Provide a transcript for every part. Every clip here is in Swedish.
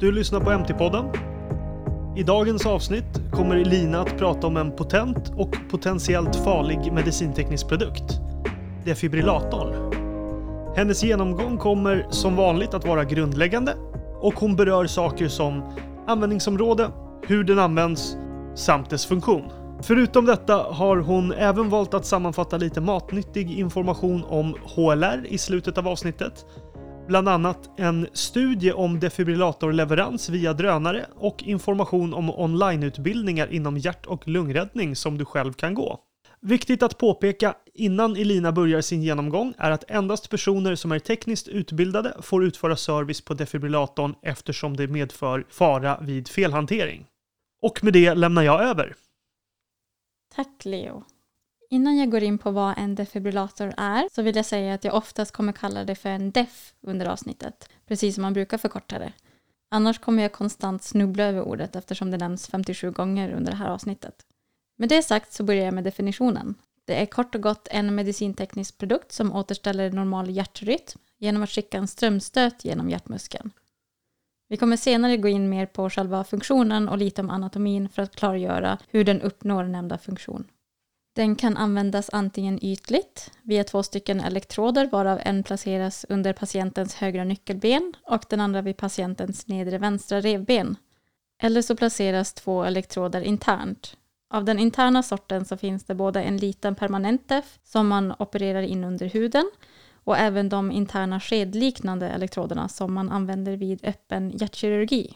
Du lyssnar på MT-podden. I dagens avsnitt kommer Lina att prata om en potent och potentiellt farlig medicinteknisk produkt. Defibrillatorn. Hennes genomgång kommer som vanligt att vara grundläggande och hon berör saker som användningsområde, hur den används samt dess funktion. Förutom detta har hon även valt att sammanfatta lite matnyttig information om HLR i slutet av avsnittet. Bland annat en studie om defibrillatorleverans via drönare och information om onlineutbildningar inom hjärt och lungräddning som du själv kan gå. Viktigt att påpeka innan Elina börjar sin genomgång är att endast personer som är tekniskt utbildade får utföra service på defibrillatorn eftersom det medför fara vid felhantering. Och med det lämnar jag över. Tack Leo. Innan jag går in på vad en defibrillator är så vill jag säga att jag oftast kommer kalla det för en DEF under avsnittet, precis som man brukar förkorta det. Annars kommer jag konstant snubbla över ordet eftersom det nämns 57 gånger under det här avsnittet. Med det sagt så börjar jag med definitionen. Det är kort och gott en medicinteknisk produkt som återställer normal hjärtrytm genom att skicka en strömstöt genom hjärtmuskeln. Vi kommer senare gå in mer på själva funktionen och lite om anatomin för att klargöra hur den uppnår nämnda funktion. Den kan användas antingen ytligt via två stycken elektroder varav en placeras under patientens högra nyckelben och den andra vid patientens nedre vänstra revben. Eller så placeras två elektroder internt. Av den interna sorten så finns det både en liten permanent DEF som man opererar in under huden och även de interna skedliknande elektroderna som man använder vid öppen hjärtkirurgi.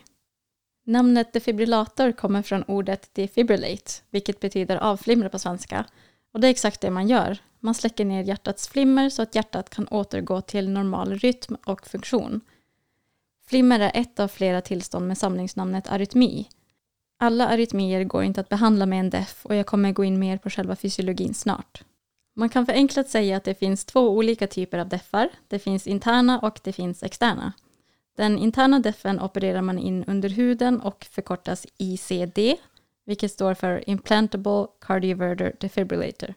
Namnet defibrillator kommer från ordet defibrillate, vilket betyder avflimra på svenska. Och det är exakt det man gör. Man släcker ner hjärtats flimmer så att hjärtat kan återgå till normal rytm och funktion. Flimmer är ett av flera tillstånd med samlingsnamnet arytmi. Alla arytmier går inte att behandla med en DEF och jag kommer gå in mer på själva fysiologin snart. Man kan förenklat säga att det finns två olika typer av DEFar. Det finns interna och det finns externa. Den interna defen opererar man in under huden och förkortas ICD, vilket står för Implantable Cardioverter Defibrillator.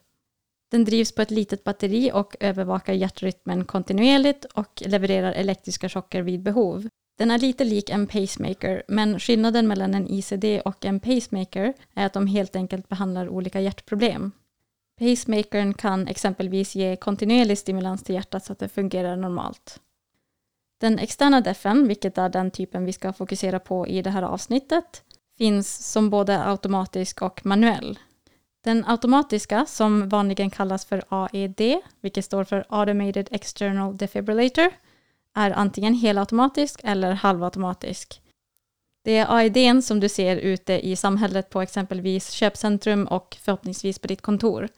Den drivs på ett litet batteri och övervakar hjärtrytmen kontinuerligt och levererar elektriska chocker vid behov. Den är lite lik en pacemaker, men skillnaden mellan en ICD och en pacemaker är att de helt enkelt behandlar olika hjärtproblem. Pacemakern kan exempelvis ge kontinuerlig stimulans till hjärtat så att det fungerar normalt. Den externa defen, vilket är den typen vi ska fokusera på i det här avsnittet, finns som både automatisk och manuell. Den automatiska, som vanligen kallas för AED, vilket står för Automated External Defibrillator, är antingen helautomatisk eller halvautomatisk. Det är AEDn som du ser ute i samhället på exempelvis köpcentrum och förhoppningsvis på ditt kontor.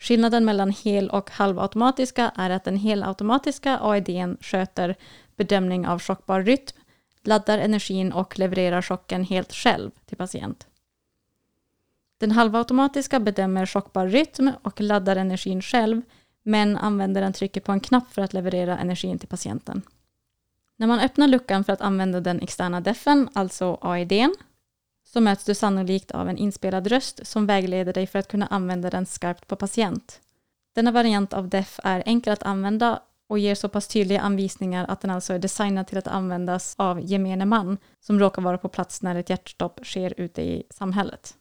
Skillnaden mellan hel och halvautomatiska är att den helautomatiska AEDn sköter bedömning av chockbar rytm, laddar energin och levererar chocken helt själv till patient. Den halvautomatiska bedömer chockbar rytm och laddar energin själv, men användaren trycker på en knapp för att leverera energin till patienten. När man öppnar luckan för att använda den externa defen, alltså AEDn, så möts du sannolikt av en inspelad röst som vägleder dig för att kunna använda den skarpt på patient. Denna variant av DEF är enkel att använda och ger så pass tydliga anvisningar att den alltså är designad till att användas av gemene man som råkar vara på plats när ett hjärtstopp sker ute i samhället.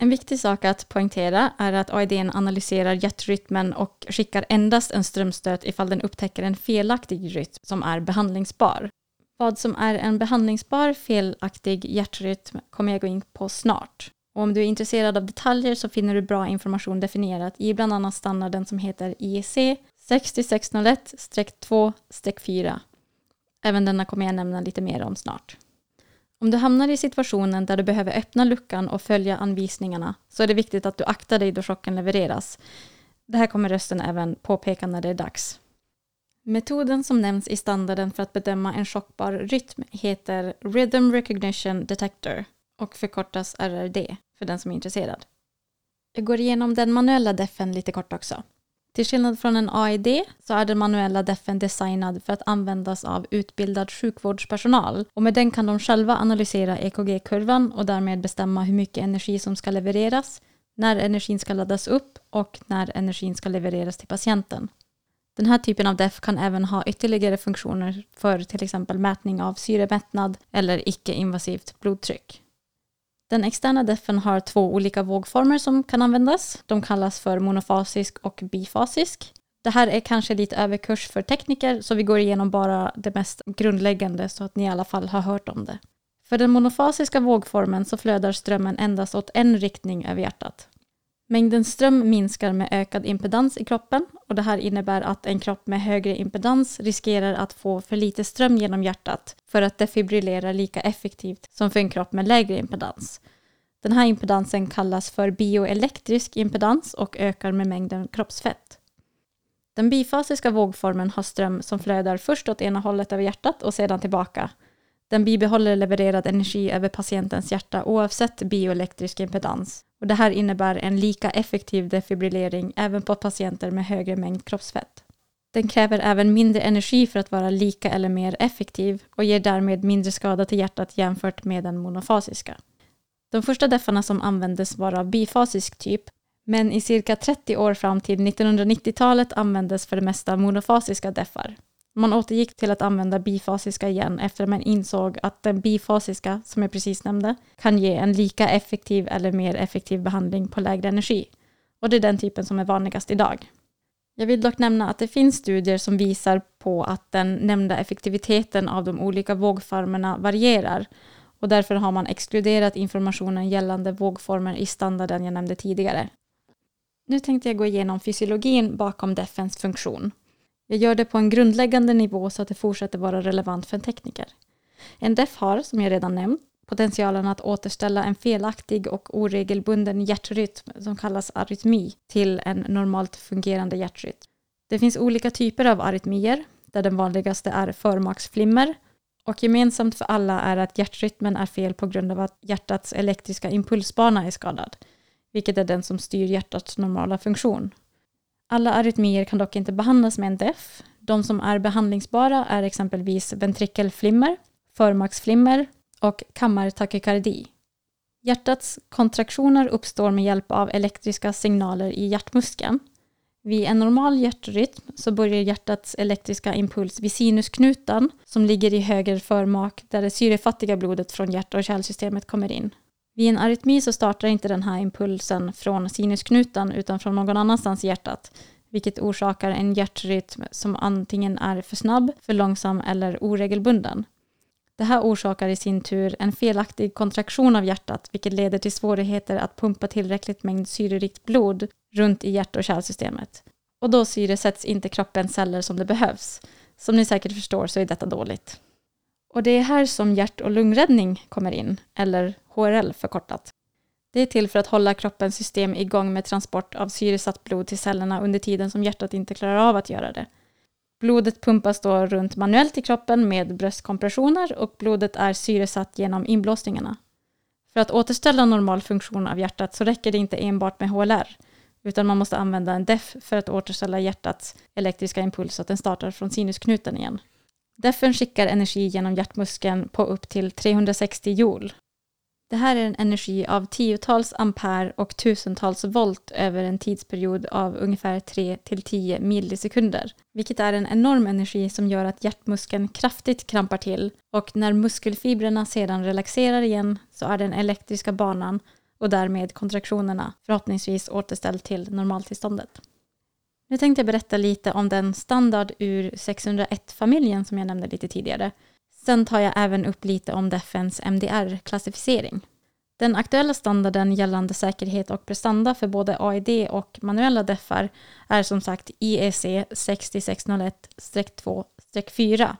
En viktig sak att poängtera är att AIDn analyserar hjärtrytmen och skickar endast en strömstöt ifall den upptäcker en felaktig rytm som är behandlingsbar. Vad som är en behandlingsbar felaktig hjärtrytm kommer jag gå in på snart. Och om du är intresserad av detaljer så finner du bra information definierat i bland annat standarden som heter IEC 6601-2-4. Även denna kommer jag nämna lite mer om snart. Om du hamnar i situationen där du behöver öppna luckan och följa anvisningarna så är det viktigt att du aktar dig då chocken levereras. Det här kommer rösten även påpeka när det är dags. Metoden som nämns i standarden för att bedöma en chockbar rytm heter Rhythm Recognition Detector och förkortas RRD för den som är intresserad. Jag går igenom den manuella defen lite kort också. Till skillnad från en AID så är den manuella defen designad för att användas av utbildad sjukvårdspersonal och med den kan de själva analysera EKG-kurvan och därmed bestämma hur mycket energi som ska levereras, när energin ska laddas upp och när energin ska levereras till patienten. Den här typen av DEF kan även ha ytterligare funktioner för till exempel mätning av syremättnad eller icke-invasivt blodtryck. Den externa DEFen har två olika vågformer som kan användas. De kallas för monofasisk och bifasisk. Det här är kanske lite överkurs för tekniker så vi går igenom bara det mest grundläggande så att ni i alla fall har hört om det. För den monofasiska vågformen så flödar strömmen endast åt en riktning över hjärtat. Mängden ström minskar med ökad impedans i kroppen och det här innebär att en kropp med högre impedans riskerar att få för lite ström genom hjärtat för att defibrillera lika effektivt som för en kropp med lägre impedans. Den här impedansen kallas för bioelektrisk impedans och ökar med mängden kroppsfett. Den bifasiska vågformen har ström som flödar först åt ena hållet över hjärtat och sedan tillbaka. Den bibehåller levererad energi över patientens hjärta oavsett bioelektrisk impedans. Och det här innebär en lika effektiv defibrillering även på patienter med högre mängd kroppsfett. Den kräver även mindre energi för att vara lika eller mer effektiv och ger därmed mindre skada till hjärtat jämfört med den monofasiska. De första deffarna som användes var av bifasisk typ men i cirka 30 år fram till 1990-talet användes för det mesta monofasiska deffar. Man återgick till att använda bifasiska igen efter att man insåg att den bifasiska, som jag precis nämnde, kan ge en lika effektiv eller mer effektiv behandling på lägre energi. Och det är den typen som är vanligast idag. Jag vill dock nämna att det finns studier som visar på att den nämnda effektiviteten av de olika vågformerna varierar och därför har man exkluderat informationen gällande vågformer i standarden jag nämnde tidigare. Nu tänkte jag gå igenom fysiologin bakom DEFens funktion. Jag gör det på en grundläggande nivå så att det fortsätter vara relevant för en tekniker. En DEF har, som jag redan nämnt, potentialen att återställa en felaktig och oregelbunden hjärtrytm som kallas arytmi till en normalt fungerande hjärtrytm. Det finns olika typer av arytmier, där den vanligaste är förmaksflimmer och gemensamt för alla är att hjärtrytmen är fel på grund av att hjärtats elektriska impulsbana är skadad vilket är den som styr hjärtats normala funktion. Alla arytmier kan dock inte behandlas med en DEF. De som är behandlingsbara är exempelvis ventrikelflimmer, förmaksflimmer och kammartakykardi. Hjärtats kontraktioner uppstår med hjälp av elektriska signaler i hjärtmuskeln. Vid en normal hjärtrytm så börjar hjärtats elektriska impuls vid sinusknutan som ligger i höger förmak där det syrefattiga blodet från hjärt och kärlsystemet kommer in. Vid en arytmi så startar inte den här impulsen från sinusknutan utan från någon annanstans i hjärtat, vilket orsakar en hjärtrytm som antingen är för snabb, för långsam eller oregelbunden. Det här orsakar i sin tur en felaktig kontraktion av hjärtat, vilket leder till svårigheter att pumpa tillräckligt mängd syrerikt blod runt i hjärt och kärlsystemet. Och då syresätts inte kroppens celler som det behövs. Som ni säkert förstår så är detta dåligt. Och det är här som hjärt och lungräddning kommer in, eller HRL förkortat. Det är till för att hålla kroppens system igång med transport av syresatt blod till cellerna under tiden som hjärtat inte klarar av att göra det. Blodet pumpas då runt manuellt i kroppen med bröstkompressioner och blodet är syresatt genom inblåsningarna. För att återställa normal funktion av hjärtat så räcker det inte enbart med HLR, utan man måste använda en DEF för att återställa hjärtats elektriska impuls så att den startar från sinusknuten igen. DEFen skickar energi genom hjärtmuskeln på upp till 360 joule det här är en energi av tiotals ampere och tusentals volt över en tidsperiod av ungefär 3 till 10 millisekunder, vilket är en enorm energi som gör att hjärtmuskeln kraftigt krampar till och när muskelfibrerna sedan relaxerar igen så är den elektriska banan och därmed kontraktionerna förhoppningsvis återställd till normaltillståndet. Nu tänkte jag berätta lite om den standard ur 601-familjen som jag nämnde lite tidigare Sen tar jag även upp lite om DEFens MDR-klassificering. Den aktuella standarden gällande säkerhet och prestanda för både AID och manuella DEFar är som sagt IEC 6601-2-4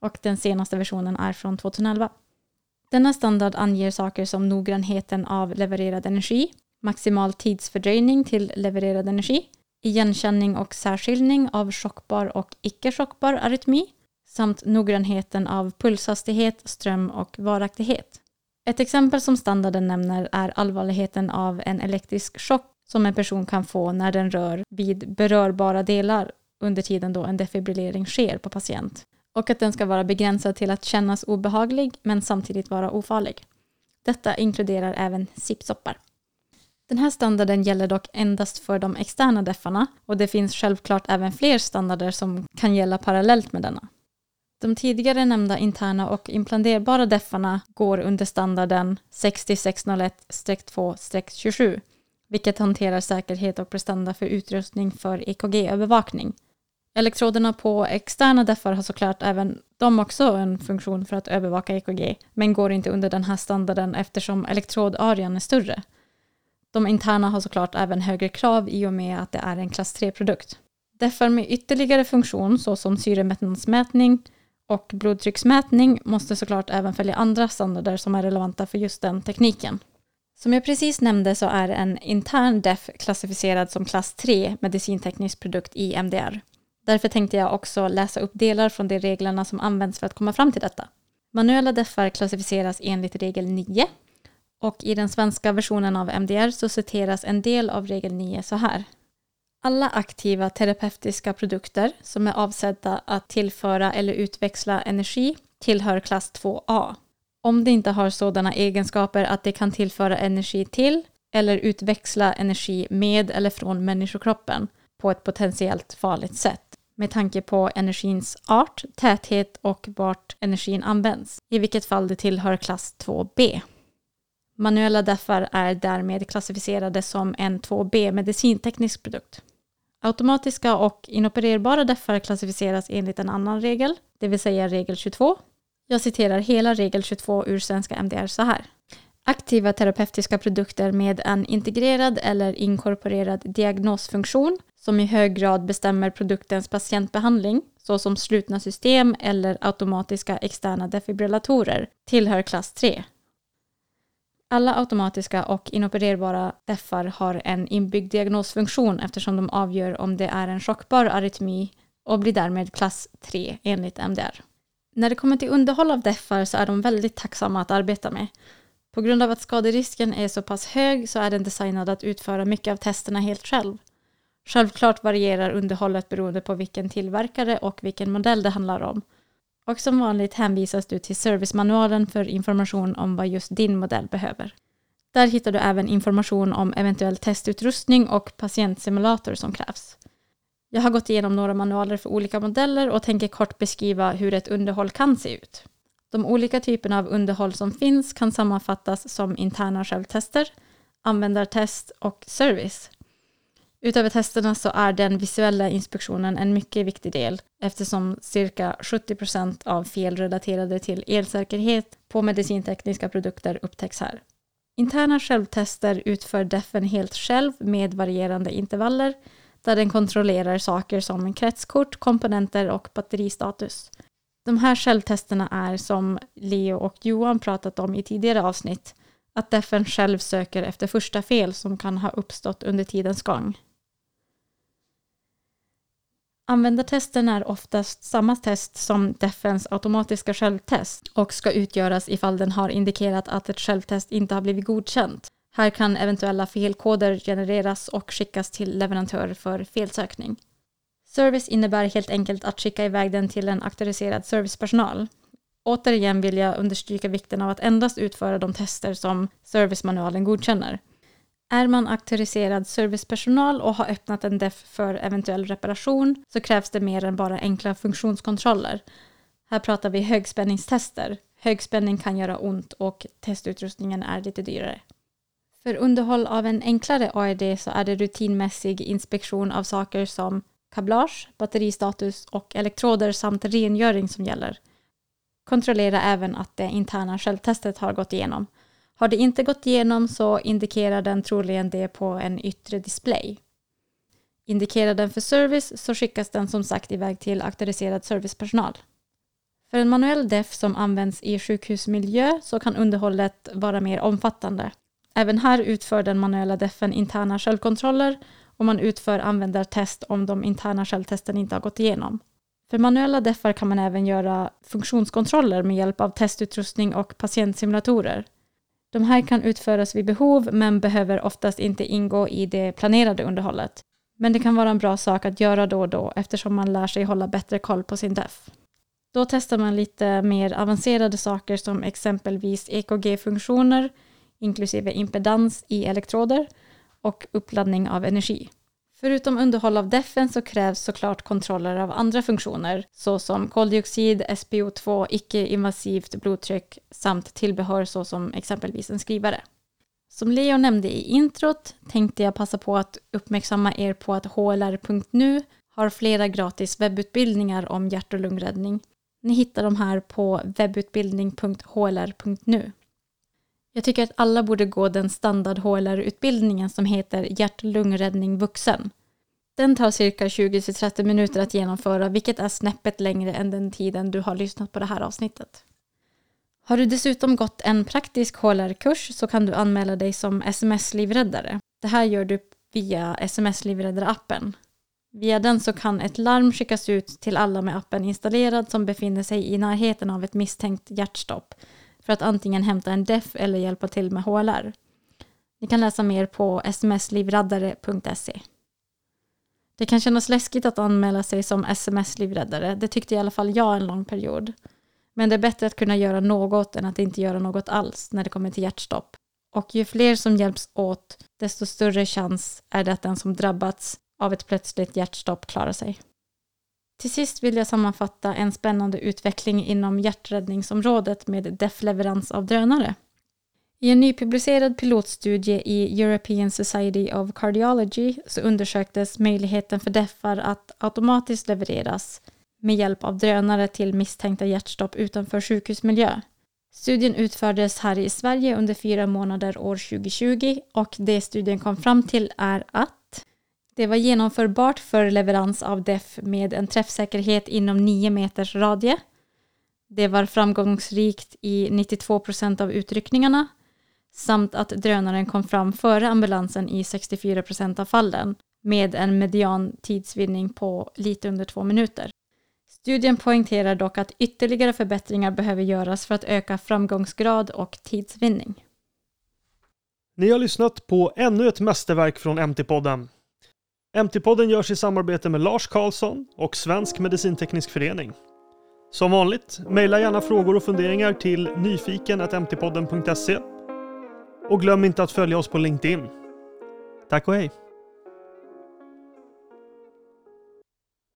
och den senaste versionen är från 2011. Denna standard anger saker som noggrannheten av levererad energi, maximal tidsfördröjning till levererad energi, igenkänning och särskiljning av chockbar och icke-chockbar arytmi, samt noggrannheten av pulshastighet, ström och varaktighet. Ett exempel som standarden nämner är allvarligheten av en elektrisk chock som en person kan få när den rör vid berörbara delar under tiden då en defibrillering sker på patient. Och att den ska vara begränsad till att kännas obehaglig men samtidigt vara ofarlig. Detta inkluderar även sipsoppar. Den här standarden gäller dock endast för de externa deffarna och det finns självklart även fler standarder som kan gälla parallellt med denna. De tidigare nämnda interna och implanterbara deffarna går under standarden 60601-2-27, vilket hanterar säkerhet och prestanda för utrustning för EKG-övervakning. Elektroderna på externa deffar har såklart även de också en funktion för att övervaka EKG, men går inte under den här standarden eftersom elektrodarean är större. De interna har såklart även högre krav i och med att det är en klass 3-produkt. Därför med ytterligare funktion såsom syremättnadsmätning och blodtrycksmätning måste såklart även följa andra standarder som är relevanta för just den tekniken. Som jag precis nämnde så är en intern DEF klassificerad som klass 3 medicinteknisk produkt i MDR. Därför tänkte jag också läsa upp delar från de reglerna som används för att komma fram till detta. Manuella DEFar klassificeras enligt regel 9 och i den svenska versionen av MDR så citeras en del av regel 9 så här. Alla aktiva terapeutiska produkter som är avsedda att tillföra eller utväxla energi tillhör klass 2A. Om det inte har sådana egenskaper att det kan tillföra energi till eller utväxla energi med eller från människokroppen på ett potentiellt farligt sätt med tanke på energins art, täthet och vart energin används, i vilket fall det tillhör klass 2B. Manuella DEFar är därmed klassificerade som en 2B medicinteknisk produkt. Automatiska och inopererbara DEFar klassificeras enligt en annan regel, det vill säga regel 22. Jag citerar hela regel 22 ur svenska MDR så här. Aktiva terapeutiska produkter med en integrerad eller inkorporerad diagnosfunktion som i hög grad bestämmer produktens patientbehandling, såsom slutna system eller automatiska externa defibrillatorer, tillhör klass 3. Alla automatiska och inopererbara deffar har en inbyggd diagnosfunktion eftersom de avgör om det är en chockbar arytmi och blir därmed klass 3 enligt MDR. När det kommer till underhåll av deffar så är de väldigt tacksamma att arbeta med. På grund av att skaderisken är så pass hög så är den designad att utföra mycket av testerna helt själv. Självklart varierar underhållet beroende på vilken tillverkare och vilken modell det handlar om. Och som vanligt hänvisas du till servicemanualen för information om vad just din modell behöver. Där hittar du även information om eventuell testutrustning och patientsimulator som krävs. Jag har gått igenom några manualer för olika modeller och tänker kort beskriva hur ett underhåll kan se ut. De olika typerna av underhåll som finns kan sammanfattas som interna självtester, användartest och service. Utöver testerna så är den visuella inspektionen en mycket viktig del eftersom cirka 70 procent av fel relaterade till elsäkerhet på medicintekniska produkter upptäcks här. Interna självtester utför Defen helt själv med varierande intervaller där den kontrollerar saker som kretskort, komponenter och batteristatus. De här självtesterna är som Leo och Johan pratat om i tidigare avsnitt att Defen själv söker efter första fel som kan ha uppstått under tidens gång. Användartesten är oftast samma test som Defens automatiska självtest och ska utgöras ifall den har indikerat att ett självtest inte har blivit godkänt. Här kan eventuella felkoder genereras och skickas till leverantör för felsökning. Service innebär helt enkelt att skicka iväg den till en auktoriserad servicepersonal. Återigen vill jag understryka vikten av att endast utföra de tester som servicemanualen godkänner. Är man auktoriserad servicepersonal och har öppnat en DEF för eventuell reparation så krävs det mer än bara enkla funktionskontroller. Här pratar vi högspänningstester. Högspänning kan göra ont och testutrustningen är lite dyrare. För underhåll av en enklare AED så är det rutinmässig inspektion av saker som kablage, batteristatus och elektroder samt rengöring som gäller. Kontrollera även att det interna självtestet har gått igenom. Har det inte gått igenom så indikerar den troligen det på en yttre display. Indikerar den för service så skickas den som sagt iväg till auktoriserad servicepersonal. För en manuell DEF som används i sjukhusmiljö så kan underhållet vara mer omfattande. Även här utför den manuella DEFen interna självkontroller och man utför användartest om de interna självtesten inte har gått igenom. För manuella DEFar kan man även göra funktionskontroller med hjälp av testutrustning och patientsimulatorer. De här kan utföras vid behov men behöver oftast inte ingå i det planerade underhållet. Men det kan vara en bra sak att göra då och då eftersom man lär sig hålla bättre koll på sin DEF. Då testar man lite mer avancerade saker som exempelvis EKG-funktioner, inklusive impedans i elektroder och uppladdning av energi. Förutom underhåll av defen så krävs såklart kontroller av andra funktioner såsom koldioxid, SPO2, icke-invasivt blodtryck samt tillbehör såsom exempelvis en skrivare. Som Leo nämnde i introt tänkte jag passa på att uppmärksamma er på att HLR.nu har flera gratis webbutbildningar om hjärt och lungräddning. Ni hittar de här på webbutbildning.hlr.nu. Jag tycker att alla borde gå den standard HLR-utbildningen som heter Hjärt-lungräddning vuxen. Den tar cirka 20-30 minuter att genomföra, vilket är snäppet längre än den tiden du har lyssnat på det här avsnittet. Har du dessutom gått en praktisk HLR-kurs så kan du anmäla dig som sms-livräddare. Det här gör du via sms-livräddare-appen. Via den så kan ett larm skickas ut till alla med appen installerad som befinner sig i närheten av ett misstänkt hjärtstopp för att antingen hämta en DEF eller hjälpa till med HLR. Ni kan läsa mer på smslivraddare.se. Det kan kännas läskigt att anmäla sig som sms-livräddare, det tyckte i alla fall jag en lång period. Men det är bättre att kunna göra något än att inte göra något alls när det kommer till hjärtstopp. Och ju fler som hjälps åt, desto större chans är det att den som drabbats av ett plötsligt hjärtstopp klarar sig. Till sist vill jag sammanfatta en spännande utveckling inom hjärträddningsområdet med DEF-leverans av drönare. I en nypublicerad pilotstudie i European Society of Cardiology så undersöktes möjligheten för deffar att automatiskt levereras med hjälp av drönare till misstänkta hjärtstopp utanför sjukhusmiljö. Studien utfördes här i Sverige under fyra månader år 2020 och det studien kom fram till är att det var genomförbart för leverans av DEF med en träffsäkerhet inom 9 meters radie. Det var framgångsrikt i 92 procent av utryckningarna samt att drönaren kom fram före ambulansen i 64 procent av fallen med en median tidsvinning på lite under två minuter. Studien poängterar dock att ytterligare förbättringar behöver göras för att öka framgångsgrad och tidsvinning. Ni har lyssnat på ännu ett mästerverk från MT-podden. MT-podden görs i samarbete med Lars Karlsson och Svensk Medicinteknisk Förening. Som vanligt, mejla gärna frågor och funderingar till nyfiken.mtpodden.se och glöm inte att följa oss på LinkedIn. Tack och hej!